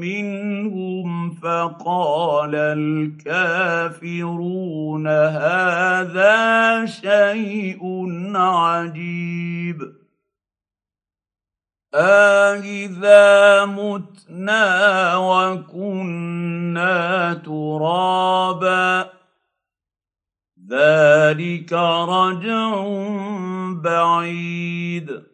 منهم فقال الكافرون هذا شيء عجيب. أإذا متنا وكنا ترابا. ذلك رجع بعيد.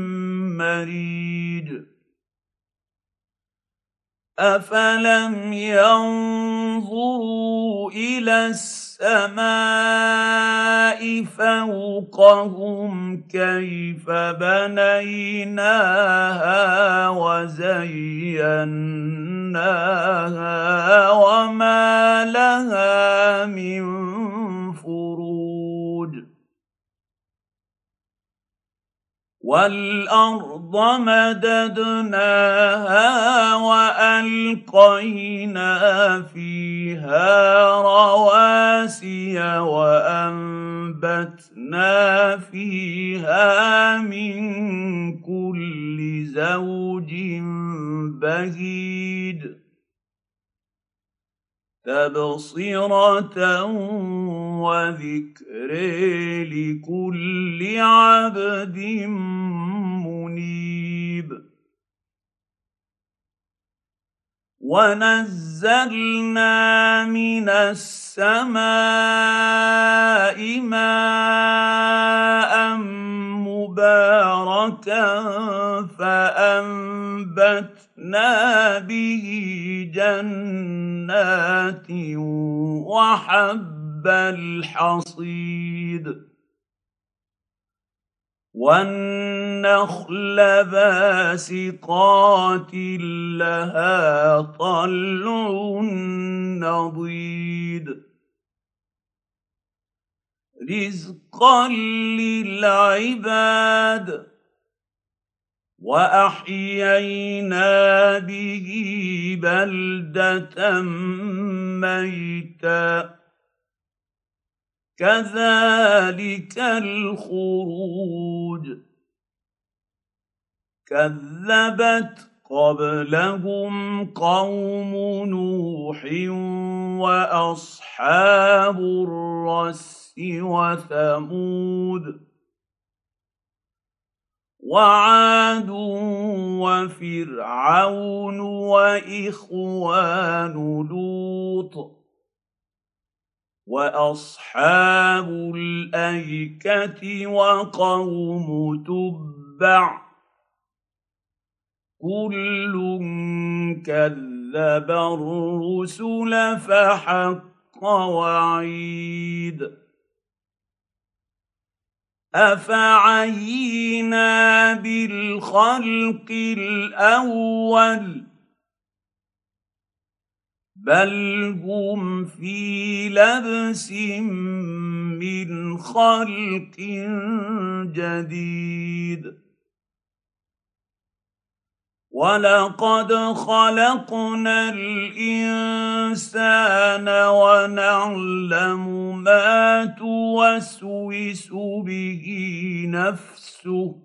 مريج افلم ينظروا إلى السماء فوقهم كيف بنيناها وزيناها وما لها من والأرض مددناها وألقينا فيها رواسي وأنبتنا فيها من كل زوج بهيج. تبصرة وذكر لكل عبد منيب. ونزلنا من السماء ماء مباركا فانبتنا به جنات وحب الحصيد. والنخل باسقات لها طلع نضيد. رزقا للعباد. واحيينا به بلده ميتا كذلك الخروج كذبت قبلهم قوم نوح واصحاب الرس وثمود وعاد وفرعون وإخوان لوط وأصحاب الأيكة وقوم تبع كل كذب الرسل فحق وعيد أفعينا بالخلق الأول بل هم في لبس من خلق جديد. ولقد خلقنا الانسان ونعلم ما توسوس به نفسه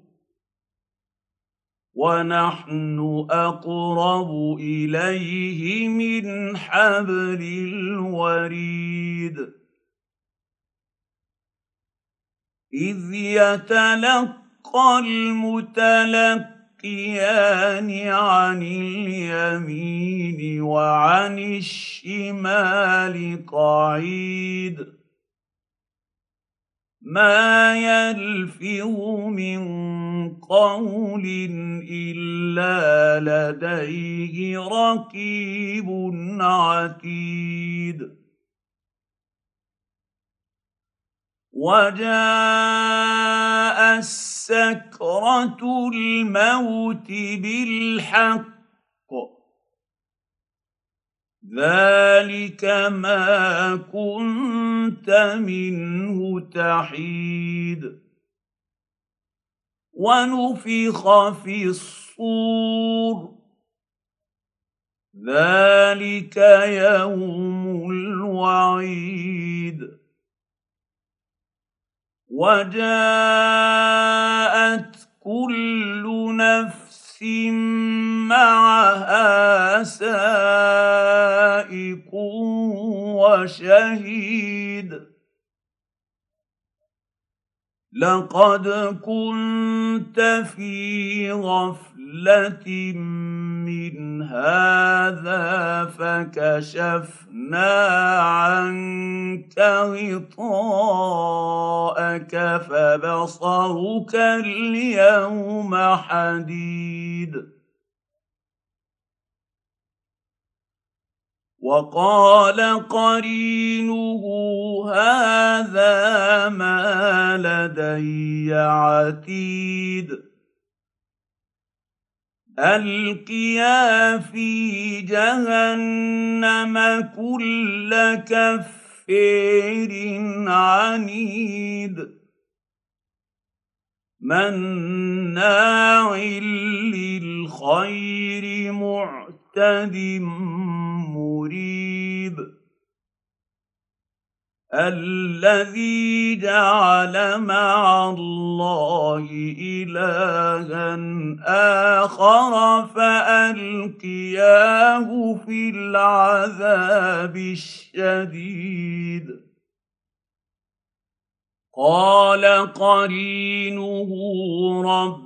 ونحن اقرب اليه من حبل الوريد اذ يتلقى المتلقى يستفتيان عن اليمين وعن الشمال قعيد. ما يلفظ من قول إلا لديه رقيب عتيد. وجاء السكرة الموت بالحق. ذلك ما كنت منه تحيد. ونفخ في الصور. ذلك يوم الوعيد. وجاءت كل نفس معها سائق وشهيد. لقد كنت في غفلة من هذا فكشفنا عنك غطاءك فبصرك اليوم حديد. وقال قرينه هذا ما لدي عتيد. ألقيا في جهنم كل كفير عنيد. مناع للخير معتد مريب الذي جعل مع الله إلها آخر فألقياه في العذاب الشديد. قال قرينه رب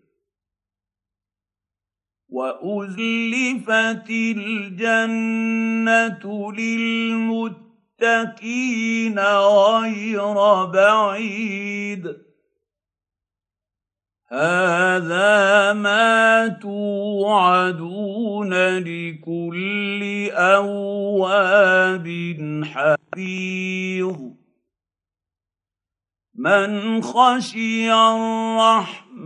وأزلفت الجنة للمتقين غير بعيد. هذا ما توعدون لكل أواب حفيظ. من خشي الرحمن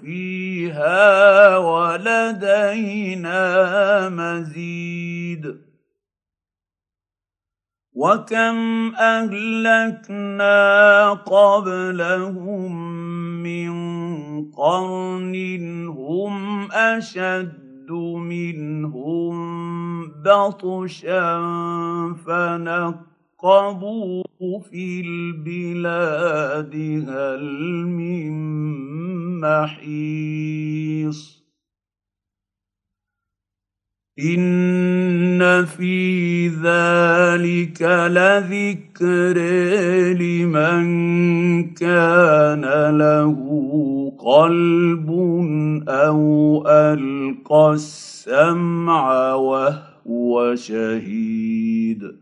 فيها ولدينا مزيد. وكم أهلكنا قبلهم من قرن هم أشد منهم بطشا فنقوا فارقبوا في البلاد هل من محيص؟ إن في ذلك لذكر لمن كان له قلب أو ألقى السمع وهو شهيد.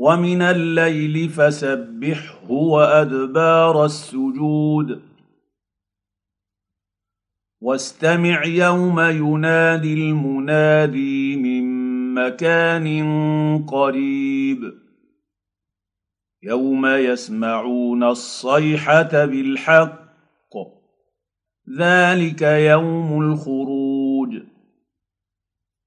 ومن الليل فسبحه وأدبار السجود. واستمع يوم ينادي المنادي من مكان قريب. يوم يسمعون الصيحة بالحق. ذلك يوم الخروج.